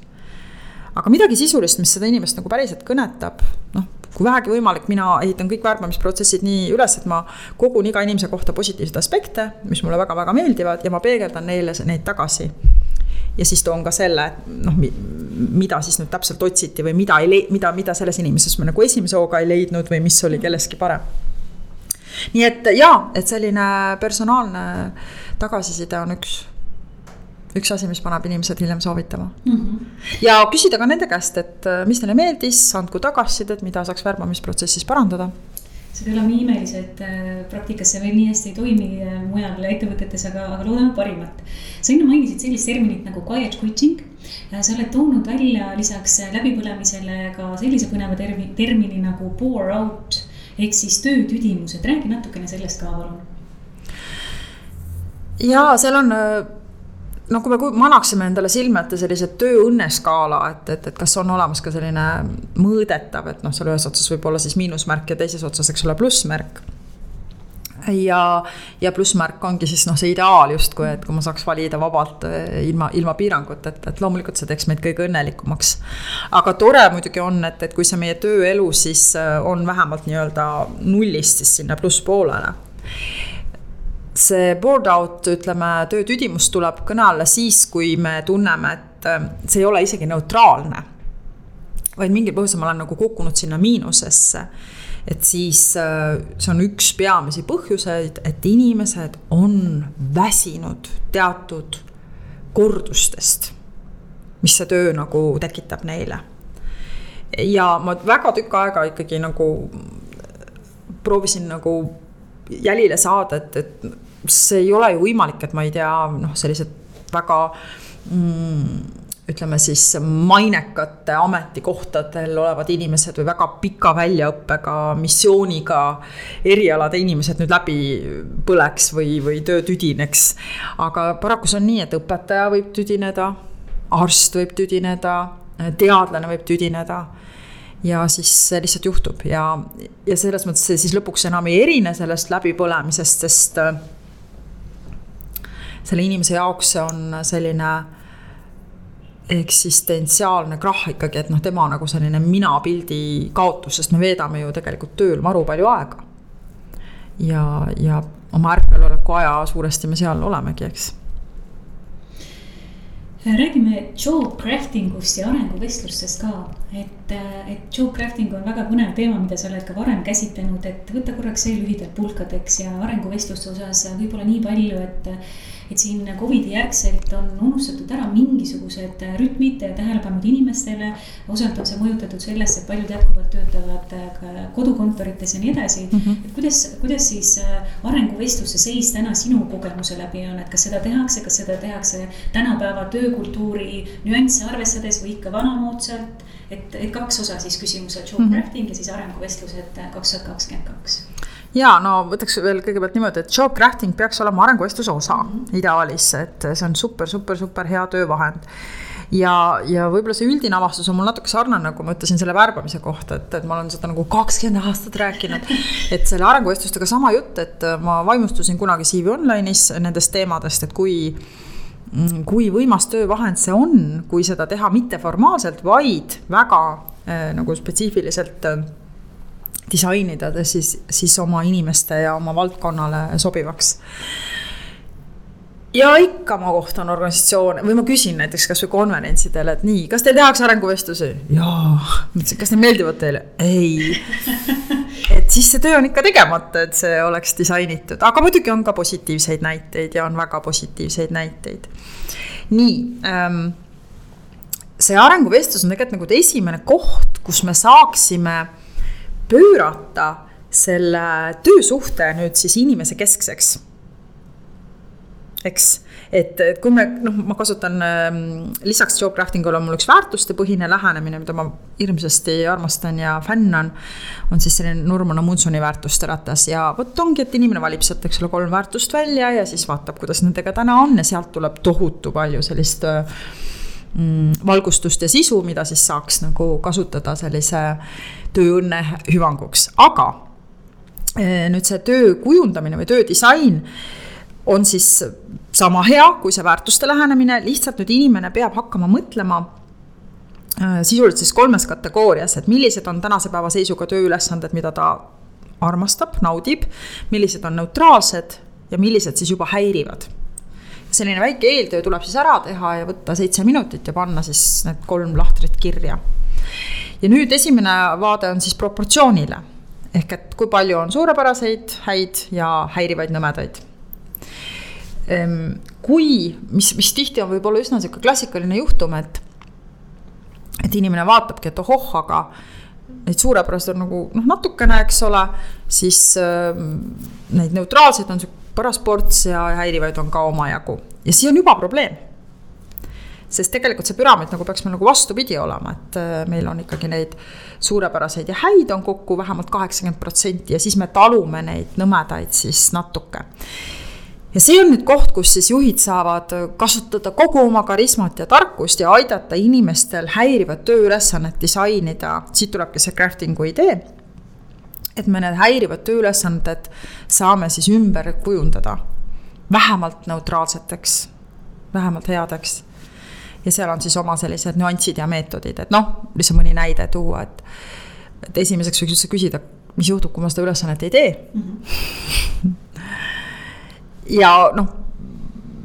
aga midagi sisulist, mis seda inimest nagu päriselt kõnetab, noh, kui vähegi võimalik, mina ehitan kõik värbamisprotsessid nii üles, et ma kogun iga inimese kohta positiivseid aspekte, mis mulle väga-väga meeldivad ja ma peegeldan neile neid tagasi ja siis toon ka selle, noh, mida siis nüüd täpselt otsiti või mida ei mida, mida selles inimeses me nagu esimese hooga ei leidnud või mis oli kelleski parem. nii et jaa, et selline personaalne tagasiside on üks üks asi, mis paneb inimesed hiljem soovitama mm. -hmm. ja küsida ka nende käest, et äh, mis neile meeldis, andku tagasisidet, mida saaks värbamisprotsessis parandada. see peab olema imelis, et äh, praktikas see veel nii hästi ei toimi äh, mujal ettevõtetes, aga, aga loodame parimat. sa enne mainisid sellist terminit nagu quiet quitting. sa oled toonud välja lisaks läbipõlemisele ka sellise põneva termi, termini nagu pour out ehk siis töötüdimused, räägi natukene sellest ka palun. ja seal on no kui me manaksime endale silme ette sellise tööõnneskaala, et, et, et kas on olemas ka selline mõõdetav, et noh, seal ühes otsas võib olla siis miinusmärk ja teises otsas, eks ole, plussmärk ja, ja plussmärk ongi siis noh, see ideaal justkui, et kui ma saaks valida vabalt eh, ilma, ilma piirangut, et, et loomulikult see teeks meid kõige õnnelikumaks. aga tore muidugi on, et, et kui see meie tööelu siis eh, on vähemalt nii-öelda nullist siis sinna plusspoolele see board out, ütleme, töötüdimus tuleb kõne alla siis, kui me tunneme, et äh, see ei ole isegi neutraalne. vaid mingil põhjusel ma olen nagu kukkunud sinna miinusesse. et siis äh, see on üks peamisi põhjuseid, et inimesed on väsinud teatud kordustest, mis see töö nagu tekitab neile. ja ma väga tükk aega ikkagi nagu proovisin nagu jälile saada, et, et see ei ole ju võimalik, et ma ei tea, noh, sellised väga mm, ütleme siis mainekate ametikohtadel olevad inimesed või väga pika väljaõppega, missiooniga erialade inimesed nüüd läbi põleks või, või töö tüdineks. aga paraku see on nii, et õpetaja võib tüdineda, arst võib tüdineda, teadlane võib tüdineda ja siis see lihtsalt juhtub ja, ja selles mõttes see siis lõpuks enam ei erine sellest läbipõlemisest, sest äh, selle inimese jaoks see on selline eksistentsiaalne krahh ikkagi, et noh, tema nagu selline minapildi kaotus, sest me veedame ju tegelikult tööl maru palju aega. ja, ja oma ärkveloleku aja suuresti me seal olemegi, eks räägime job crafting ust ja arenguvestlustest ka, et, et job crafting on väga põnev teema, mida sa oled ka varem käsitlenud, et võta korraks see lühidalt pulkadeks ja arenguvestluste osas võib-olla nii palju, et et siin Covidi järgselt on unustatud ära mingisugused rütmid ja tähelepanud inimestele. osalt on see mõjutatud sellest, et paljud jätkuvalt töötavad ka kodukontorites ja nii edasi mm. -hmm. et kuidas, kuidas siis äh, arenguvestluse seis täna sinu kogemuse läbi on, et kas seda tehakse, kas seda tehakse tänapäeva töökultuuri nüansse arvestades või ikka vanamoodsalt? Et, et kaks osa siis küsimusel, job mm -hmm. crafting ja siis arenguvestlused kaks tuhat kakskümmend kaks ja no võtaks veel kõigepealt niimoodi, et job crafting peaks olema arenguvestluse osa mm -hmm. ideaalis, et see on super, super, super hea töövahend ja, ja võib-olla see üldine avastus on mul natuke sarnane, nagu ma ütlesin selle värbamise kohta, et, et ma olen seda nagu kakskümmend aastat rääkinud. [laughs] et selle arenguvestlustega sama jutt, et ma vaimustusin kunagi CV Online'is nendest teemadest, et kui kui võimas töövahend see on, kui seda teha mitteformaalselt, vaid väga äh, nagu spetsiifiliselt äh, disainida ta siis, siis oma inimeste ja oma valdkonnale sobivaks ja ikka ma kohtan organisatsioone või ma küsin näiteks kasvõi konverentsidel, et nii, kas teil tehakse arenguvestlusi? jaa. kas need meeldivad teile? ei. [laughs] et siis see töö on ikka tegemata, et see oleks disainitud, aga muidugi on ka positiivseid näiteid ja on väga positiivseid näiteid. nii ähm, see arenguvestlus on tegelikult nagu esimene koht, kus me saaksime pöörata selle töösuhte nüüd siis inimese keskseks. eks, et, et kui me noh, ma kasutan ähm, lisaks job crafting ule on mul üks väärtustepõhine lähenemine, mida ma hirmsasti armastan ja fänn on. siis selline Nurmana Munsoni väärtuste ratas ja vot ongi, et inimene valib sealt, eks ole, kolm väärtust välja ja siis vaatab, kuidas nendega täna on ja sealt tuleb tohutu palju sellist äh, mm, valgustust ja sisu, mida siis saaks nagu kasutada sellise tööõnne hüvanguks, aga eh, nüüd see töö kujundamine või töödisain on siis sama hea kui see väärtuste lähenemine, lihtsalt nüüd inimene peab hakkama mõtlema eh, sisuliselt siis kolmes kategoorias, et millised on tänase päeva seisuga tööülesanded, mida ta armastab, naudib, millised on neutraalsed ja millised siis juba häirivad selline väike eeltöö tuleb siis ära teha ja võtta seitse minutit ja panna siis need kolm lahtrit kirja. ja nüüd esimene vaade on siis proportsioonile. ehk et kui palju on suurepäraseid, häid ja häirivaid nõmedaid. Ehm, kui, mis, mis tihti on võib-olla üsna sihuke klassikaline juhtum, et, et inimene vaatabki, et ohoh, aga neid suurepäraseid on nagu noh, natukene, eks ole, siis äh, neid neutraalseid on paras ports ja häirivaid on ka omajagu ja see on juba probleem. sest tegelikult see püramiid nagu peaks meil nagu vastupidi olema, et äh, meil on ikkagi neid suurepäraseid ja häid on kokku vähemalt kaheksakümmend protsenti ja siis me talume neid nõmedaid siis natuke. Ja see on nüüd koht, kus siis juhid saavad kasutada kogu oma karismat ja tarkust ja aidata inimestel häirivat tööülesannet disainida, siit tulebki see crafting'u idee. et me need häirivad tööülesanded saame siis ümber kujundada vähemalt neutraalseteks, vähemalt headeks. ja seal on siis oma sellised nüansid ja meetodid, et noh, lihtsalt mõni näide tuua, et, et esimeseks võiks üldse küsida, mis juhtub, kui ma seda ülesannet ei tee mm. -hmm [laughs] ja noh,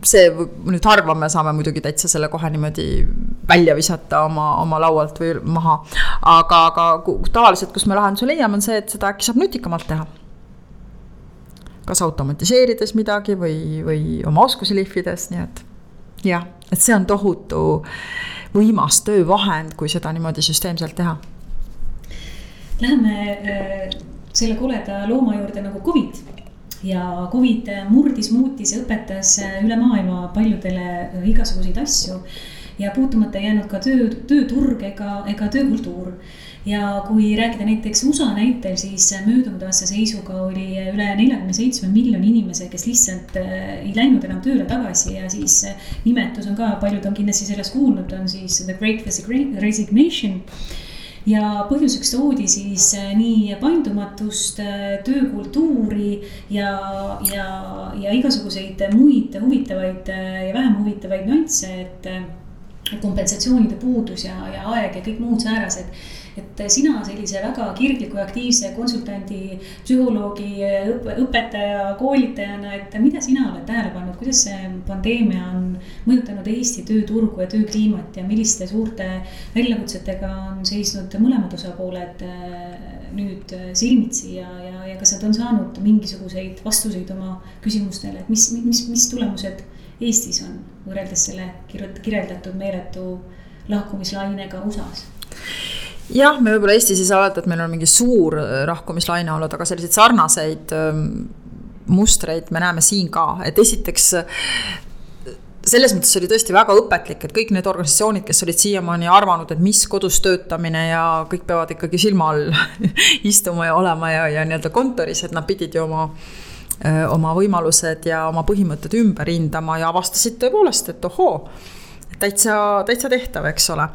see nüüd harva me saame muidugi täitsa selle kohe niimoodi välja visata oma, oma laualt või maha. aga, aga tavaliselt, kus me lahenduse leiame, on see, et seda äkki saab nutikamalt teha. kas automatiseerides midagi või, või oma oskusi lihvides, nii et jah, et see on tohutu võimas töövahend, kui seda niimoodi süsteemselt teha. Läheme äh, selle koleda looma juurde nagu Covid ja Covid murdis, muutis ja õpetas üle maailma paljudele äh, igasuguseid asju. ja puutumata ei jäänud ka töö, tööturg ega, ega töökultuur. ja kui rääkida näiteks USA näitel, siis möödunud aasta seisuga oli üle neljakümne seitsme miljoni inimese, kes lihtsalt äh, ei läinud enam tööle tagasi ja siis äh, nimetus on ka, paljud on kindlasti sellest kuulnud, on siis The Great Resignation ja põhjuseks toodi siis äh, nii paindumatust, äh, töökultuuri ja, ja, ja igasuguseid muid huvitavaid äh, ja vähem huvitavaid nüansse, et kompensatsioonide puudus ja, ja aeg ja kõik muud säärased et sina sellise väga kirgliku ja aktiivse konsultandi, psühholoogi, õpetaja, koolitajana, et mida sina oled tähele pannud, kuidas see pandeemia on mõjutanud Eesti tööturgu ja töökliimat ja milliste suurte väljakutsetega on seisnud mõlemad osapooled äh, nüüd silmitsi ja, ja, ja kas nad on saanud mingisuguseid vastuseid oma küsimustele, et mis, mis, mis tulemused Eestis on võrreldes selle kirjeldatud meeletu lahkumislainega USA-s? Jah, me võib-olla Eestis ei saa öelda, et meil on mingi suur lahkumislaine äh, olnud, aga selliseid sarnaseid ähm, mustreid me näeme siin ka, et esiteks selles mõttes oli tõesti väga õpetlik, et kõik need organisatsioonid, kes olid siiamaani arvanud, et mis kodus töötamine ja kõik peavad ikkagi silma all [laughs] istuma ja olema ja, ja nii-öelda kontoris, et nad pidid ju oma äh, oma võimalused ja oma põhimõtted ümber hindama ja avastasid tõepoolest, et ohoo täitsa, täitsa tehtav, eks ole.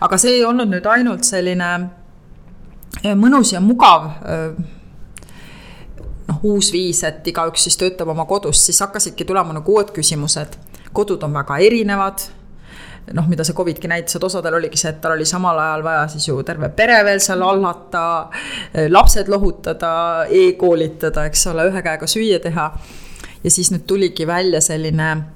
aga see ei olnud nüüd ainult selline eh, mõnus ja mugav eh, noh, uus viis, et igaüks siis töötab oma kodus, siis hakkasidki tulema nagu uued küsimused. kodud on väga erinevad. noh, mida see Covidki näitas, et osadel oligi see, et tal oli samal ajal vaja siis ju terve pere veel seal hallata, eh, lapsed lohutada e, e-koolitada, eks ole, ühe käega süüa teha. ja siis nüüd tuligi välja selline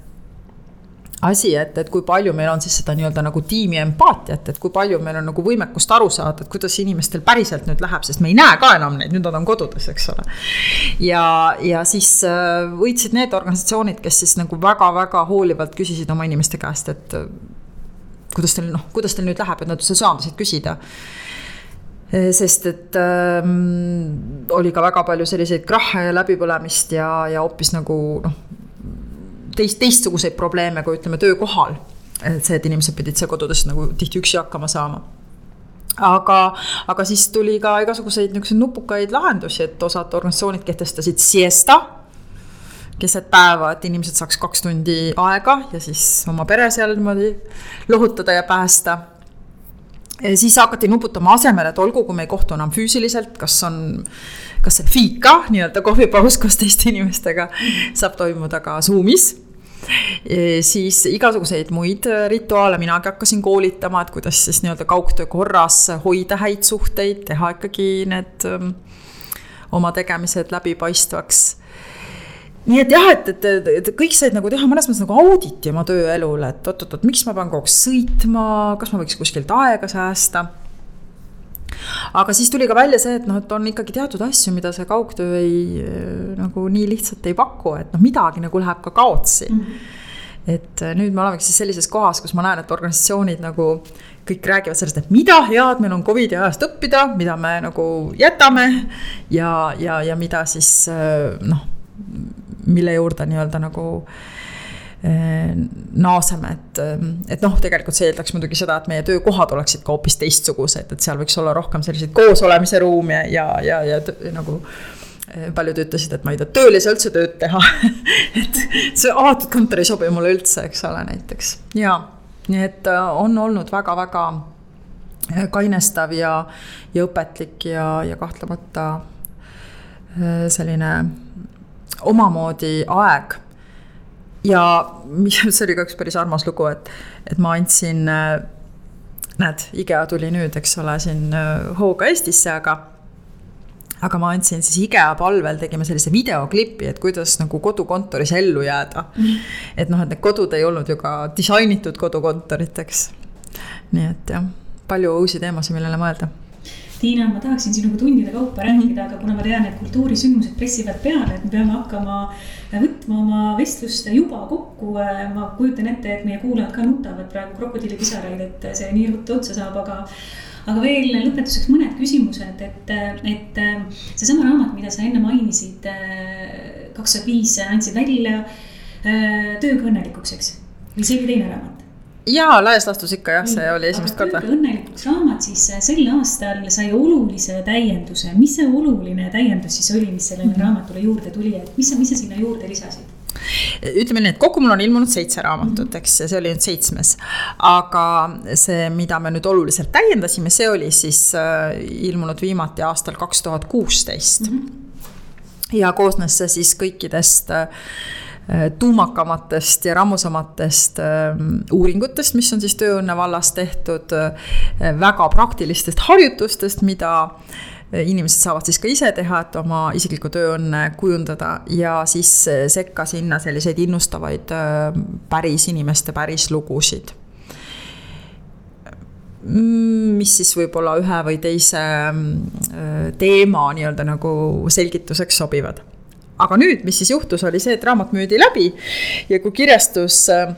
asi, et, et kui palju meil on siis seda nii-öelda nagu tiimi empaatiat, et kui palju meil on nagu võimekust aru saada, et kuidas inimestel päriselt nüüd läheb, sest me ei näe ka enam neid, nüüd nad on kodudes, eks ole. ja, ja siis äh, võitsid need organisatsioonid, kes siis nagu väga-väga hoolivalt küsisid oma inimeste käest, et äh, kuidas teil noh, kuidas teil nüüd läheb, et nad saavad küsida äh, sest et ähm, oli ka väga palju selliseid krahhe ja läbipõlemist ja, ja hoopis nagu noh teist, teistsuguseid probleeme kui ütleme töökohal. et see, et inimesed pidid seal kodudes nagu tihti üksi hakkama saama aga, aga siis tuli ka igasuguseid niisuguseid nupukaid lahendusi, et osad organisatsioonid kehtestasid siesta keset päeva, et inimesed saaks kaks tundi aega ja siis oma pere seal niimoodi lohutada ja päästa. siis hakati nuputama asemele, et olgu, kui me ei kohtu enam füüsiliselt, kas on, kas see fika, nii-öelda kohvipaus koos teiste inimestega saab toimuda ka Zoom'is siis igasuguseid muid rituaale minagi hakkasin koolitama, et kuidas siis nii-öelda kaugtöö korras hoida häid suhteid, teha ikkagi need um, oma tegemised läbipaistvaks. Nii et jah, et, et, et, et kõik said nagu teha mõnes mõttes nagu auditi oma tööelule, et oot-oot-oot, miks ma pean kogu aeg sõitma, kas ma võiks kuskilt aega säästa aga siis tuli ka välja see, et noh, et on ikkagi teatud asju, mida see kaugtöö ei nagu nii lihtsalt ei paku, et noh, midagi nagu läheb ka kaotsi mm. -hmm et äh, nüüd me olemegi siis sellises kohas, kus ma näen, et organisatsioonid nagu kõik räägivad sellest, et mida head meil on Covidi ajast õppida, mida me nagu jätame ja, ja, ja mida siis äh, noh, mille juurde nii-öelda nagu äh, Äh, naaseme, et, äh, et noh, tegelikult see eeldaks muidugi seda, et meie töökohad oleksid ka hoopis teistsugused, et seal võiks olla rohkem selliseid koosolemise ruume ja, ja, ja, ja nagu paljud ütlesid, et ma ei taha tööl ei saa üldse tööd teha [laughs] et see avatud kontor ei sobi mulle üldse, eks ole, näiteks ja nii et äh, on olnud väga-väga äh, kainestav ja, ja õpetlik ja, ja kahtlemata äh, selline omamoodi aeg. Ja mis, [laughs] see oli ka üks päris armas lugu, et, et ma andsin, näed, IKEA tuli nüüd, eks ole, siin hooga Eestisse, aga aga ma andsin siis IKEA palvel, tegime sellise videoklipi, et kuidas nagu kodukontoris ellu jääda. Mm.. et noh, et need kodud ei olnud ju ka disainitud kodukontoriteks. nii et jah, palju uusi teemasid, millele mõelda Tiina, ma tahaksin sinuga tundide kaupa rääkida, aga kuna ma tean, et kultuurisündmused pressivad peale, et me peame hakkama võtma oma vestlust juba kokku. ma kujutan ette, et meie kuulajad ka nutavad praegu krokodillipisaraid, et see nii ruttu otsa saab, aga aga veel lõpetuseks mõned küsimused, et, et seesama raamat, mida sa enne mainisid, kaks tuhat viis andsid välja Tööga õnnelikuks, eks? või see oli teine raamat? Jaa, laias laastus ikka jah, see oli esimest korda. õnnelikuks raamat siis sel aastal sai olulise täienduse, mis see oluline täiendus siis oli, mis sellele mm -hmm. raamatule juurde tuli, et mis sa, mis sa sinna juurde lisasid? ütleme nii, et kokku mul on ilmunud seitse raamatut, eks, ja see oli nüüd seitsmes. aga see, mida me nüüd oluliselt täiendasime, see oli siis äh, ilmunud viimati aastal kaks tuhat kuusteist. ja koosnes see siis kõikidest äh, tuumakamatest ja rammusamatest äh, uuringutest, mis on siis tööõnne vallas tehtud, väga praktilistest harjutustest, mida inimesed saavad siis ka ise teha, et oma isiklikku tööõnne kujundada ja siis sekka sinna selliseid innustavaid äh, päris inimeste päris lugusid. mis siis võib-olla ühe või teise äh, teema nii-öelda nagu selgituseks sobivad. Aga nüüd, mis siis juhtus, oli see, et raamat müüdi läbi ja kui kirjastus äh,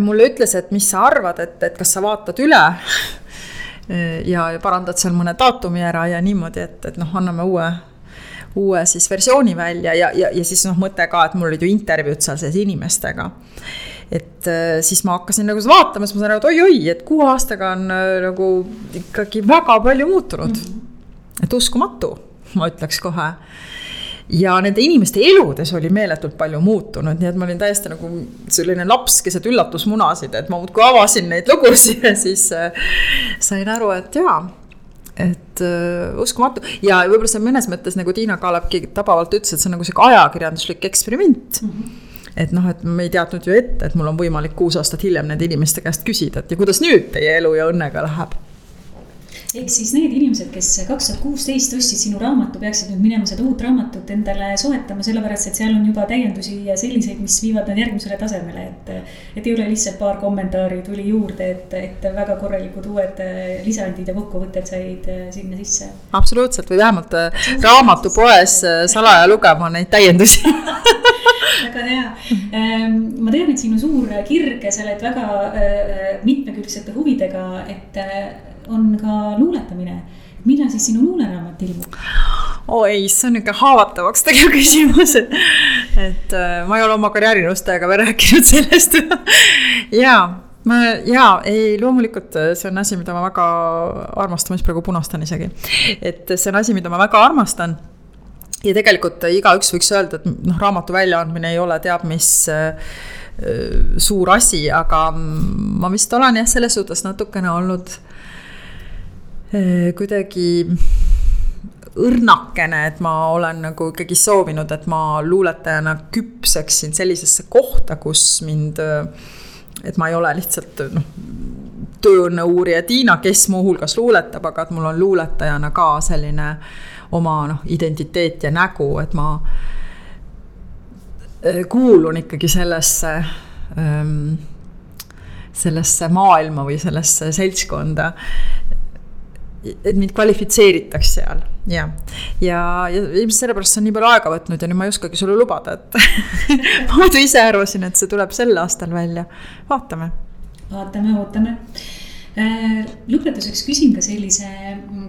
mulle ütles, et mis sa arvad, et, et kas sa vaatad üle ja parandad seal mõne daatumi ära ja niimoodi, et, et noh, anname uue, uue siis versiooni välja ja, ja, ja siis noh, mõte ka, et mul olid ju intervjuud seal sees inimestega. et äh, siis ma hakkasin nagu vaatama, siis ma sain aru, et oi-oi, et kuue aastaga on äh, nagu ikkagi väga palju muutunud mm. -hmm. et uskumatu, ma ütleks kohe ja nende inimeste eludes oli meeletult palju muutunud, nii et ma olin täiesti nagu selline laps keset üllatusmunasid, et ma muudkui avasin neid lugusid ja siis äh, sain aru, et jaa et uh, uskumatu ja võib-olla see mõnes mõttes nagu Tiina Kaalapki tabavalt ütles, et see on nagu sihuke ajakirjanduslik eksperiment mm. -hmm et noh, et me ei teadnud ju ette, et mul on võimalik kuus aastat hiljem nende inimeste käest küsida, et ja kuidas nüüd teie elu ja õnnega läheb ehk siis need inimesed, kes kaks tuhat kuusteist ostsid sinu raamatu, peaksid nüüd minema seda uut raamatut endale soetama, sellepärast et seal on juba täiendusi ja selliseid, mis viivad nad järgmisele tasemele, et. et ei ole lihtsalt paar kommentaari tuli juurde, et, et väga korralikud uued lisandid ja kokkuvõtted said sinna sisse. absoluutselt või vähemalt äh, raamatupoes äh, salaja lugema neid täiendusi [laughs] väga hea. Ähm, ma tean, et sinu suur kirg, sa oled väga äh, mitmekülgsete huvidega, et on ka luuletamine. millal siis sinu luuleraamat ilmub? oi, see on nihuke haavatavaks tegev küsimus, et, et äh, ma ei ole oma karjäärinõustajaga veel rääkinud sellest [laughs] ja ma jaa, ei loomulikult äh, see on asi, mida ma väga armastan, ma just praegu punastan isegi. et see on asi, mida ma väga armastan. ja tegelikult igaüks võiks öelda, et noh, raamatu väljaandmine ei ole teab mis äh, suur asi, aga ma vist olen jah, selles suhtes natukene olnud kuidagi õrnakene, et ma olen nagu ikkagi soovinud, et ma luuletajana küpseksin sellisesse kohta, kus mind, et ma ei ole lihtsalt noh, tööõnne uurija Tiina, kes muuhulgas luuletab, aga et mul on luuletajana ka selline oma noh, identiteet ja nägu, et ma kuulun ikkagi sellesse ähm, sellesse maailma või sellesse seltskonda, et mind kvalifitseeritaks seal, jah. ja, ja ilmselt sellepärast see on nii palju aega võtnud ja nüüd ma ei oskagi sulle lubada, et [laughs] ma muidu ise arvasin, et see tuleb sel aastal välja, vaatame. vaatame, ootame äh, lõpetuseks küsin ka sellise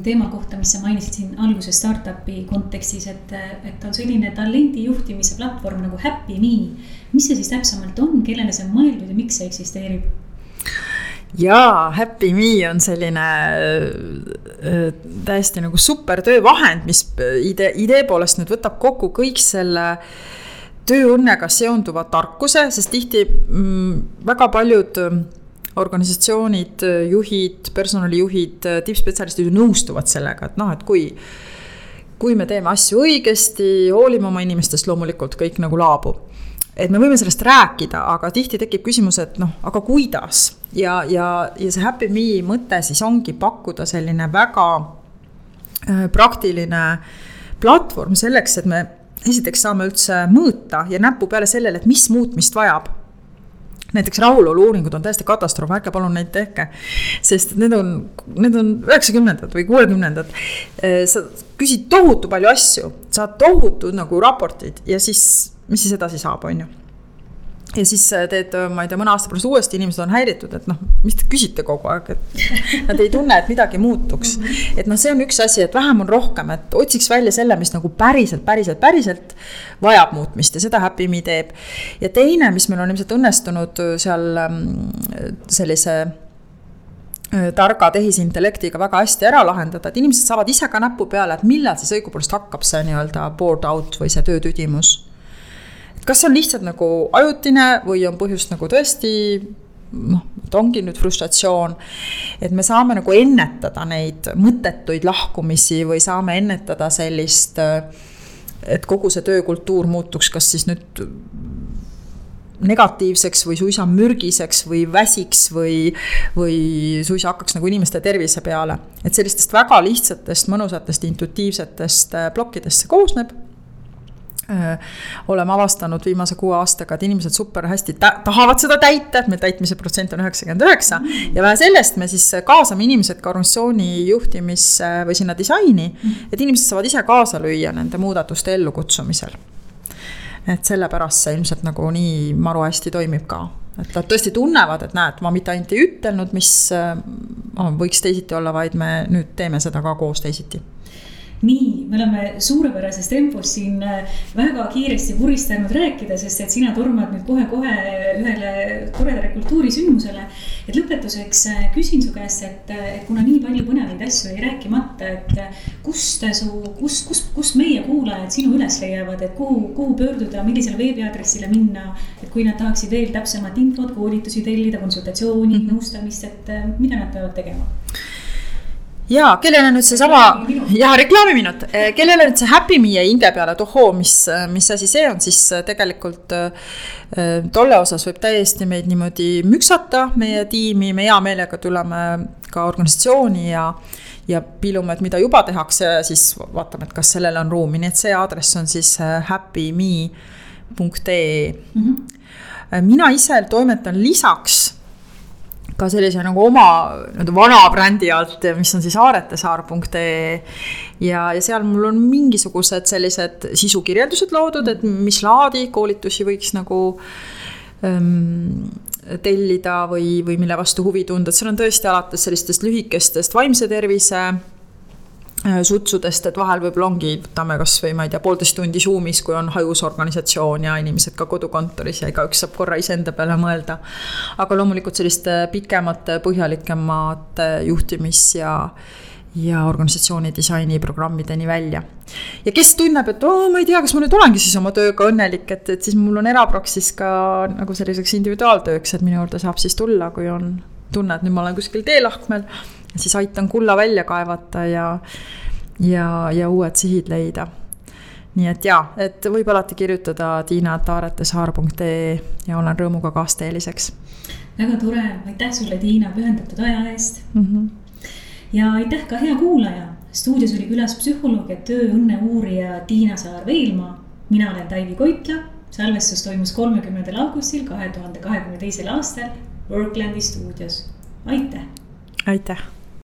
teema kohta, mis sa mainisid siin alguses startup'i kontekstis, et, et on selline talendi juhtimise platvorm nagu Happy Me. mis see siis täpsemalt on, kellele see on mõeldud ja miks see eksisteerib? Jaa, Happy Me on selline äh, täiesti nagu super töövahend, mis idee, idee poolest nüüd võtab kokku kõik selle tööõnnega seonduva tarkuse, sest tihti mm, väga paljud organisatsioonid, juhid, personalijuhid, tippspetsialistid ju nõustuvad sellega, et noh, et kui kui me teeme asju õigesti, hoolime oma inimestest, loomulikult kõik nagu laabub et me võime sellest rääkida, aga tihti tekib küsimus, et noh, aga kuidas ja, ja, ja see Happy Me mõte siis ongi pakkuda selline väga äh, praktiline platvorm selleks, et me esiteks saame üldse mõõta ja näpu peale sellele, et mis muutmist vajab näiteks rahulolu uuringud on täiesti katastroof, ärge palun neid tehke. sest need on, need on üheksakümnendad või kuuekümnendad. Äh, sa küsid tohutu palju asju, saad tohutud nagu raportid ja siis mis siis edasi saab, on ju ja siis äh, teed, äh, ma ei tea, mõne aasta pärast uuesti, inimesed on häiritud, et noh, mis te küsite kogu aeg, et [laughs] nad ei tunne, et midagi muutuks. et noh, see on üks asi, et vähem on rohkem, et otsiks välja selle, mis nagu päriselt, päriselt, päriselt vajab muutmist ja seda Happy Me teeb. ja teine, mis meil on ilmselt õnnestunud äh, seal ähm, sellise targa tehisintellektiga väga hästi ära lahendada, et inimesed saavad ise ka näpu peale, et millal siis õigupoolest hakkab see nii-öelda board out või see töötüdimus kas see on lihtsalt nagu ajutine või on põhjust nagu tõesti noh, et ongi nüüd frustratsioon. et me saame nagu ennetada neid mõttetuid lahkumisi või saame ennetada sellist, et kogu see töökultuur muutuks kas siis nüüd negatiivseks või suisa mürgiseks või väsiks või, või suisa hakkaks nagu inimeste tervise peale. et sellistest väga lihtsatest, mõnusatest, intuitiivsetest plokkidest see koosneb oleme avastanud viimase kuue aastaga, et inimesed super hästi tahavad seda täita, et meil täitmise protsent on üheksakümmend üheksa. ja vähe sellest, me siis kaasame inimesed ka organisatsiooni juhtimisse või sinna disaini, et inimesed saavad ise kaasa lüüa nende muudatuste ellukutsumisel. et sellepärast see ilmselt nagu nii maru hästi toimib ka et nad tõesti tunnevad, et näed, ma mitte ainult ei ütelnud, mis äh, võiks teisiti olla, vaid me nüüd teeme seda ka koos teisiti nii, me oleme suurepärases tempos siin äh, väga kiiresti vuristanud rääkida, sest et sina tormad nüüd kohe-kohe ühele toredale kultuurisündmusele. et lõpetuseks äh, küsin su käest, et, äh, et kuna nii palju põnevaid asju jäi rääkimata, et kust su, kus, kus, kus meie kuulajad sinu üles leiavad, et kuhu, kuhu pöörduda, millisele veebiaadressile minna. et kui nad tahaksid veel täpsemat infot, koolitusi tellida, konsultatsiooni mm, -hmm. nõustamist, et mida nad peavad tegema? Ja kellele nüüd seesama, ja reklaamiminut, eh, kellele nüüd see Happy Me jäi hinge peale, et ohoo, mis, mis asi see on, siis eh, tegelikult eh, tolle osas võib täiesti meid niimoodi müksata, meie tiimi, me hea meelega tuleme ka organisatsiooni ja ja piilume, et mida juba tehakse siis vaatame, et kas sellele on ruumi, nii et see aadress on siis happyme.ee mm. -hmm. mina ise toimetan lisaks ka sellise nagu oma nii-öelda vana brändi alt, mis on siis aaretesaar.ee. ja, ja seal mul on mingisugused sellised sisukirjeldused loodud, et mis laadi koolitusi võiks nagu ähm, tellida või, või mille vastu huvi tunda, et seal on tõesti alates sellistest lühikestest vaimse tervise sutsudest, et vahel võib-olla ongi, võtame kasvõi ma ei tea, poolteist tundi Zoom'is, kui on hajus organisatsioon ja inimesed ka kodukontoris ja igaüks saab korra iseenda peale mõelda. aga loomulikult selliste pikemate, põhjalikemate juhtimis- ja ja organisatsiooni disaini programmideni välja. ja kes tunneb, et oo, ma ei tea, kas ma nüüd olengi siis oma tööga õnnelik, et, et siis mul on Erapraksis ka nagu selliseks individuaaltööks, et minu juurde saab siis tulla, kui on tunne, et nüüd ma olen kuskil teelahkmel siis aitan kulla välja kaevata ja, ja, ja uued sihid leida. nii et jaa, et võib alati kirjutada tiina.taaretesaar.ee ja olen rõõmuga kaasteeliseks. väga tore, aitäh sulle, Tiina, pühendatud aja eest mm. -hmm. ja aitäh ka hea kuulaja. stuudios oli külas psühholoog ja tööõnne uurija Tiina Saar-Veilmaa. mina olen Taivi Koitla salvestus toimus kolmekümnendal augustil kahe tuhande kahekümne teisel aastal Worklandi stuudios. aitäh. aitäh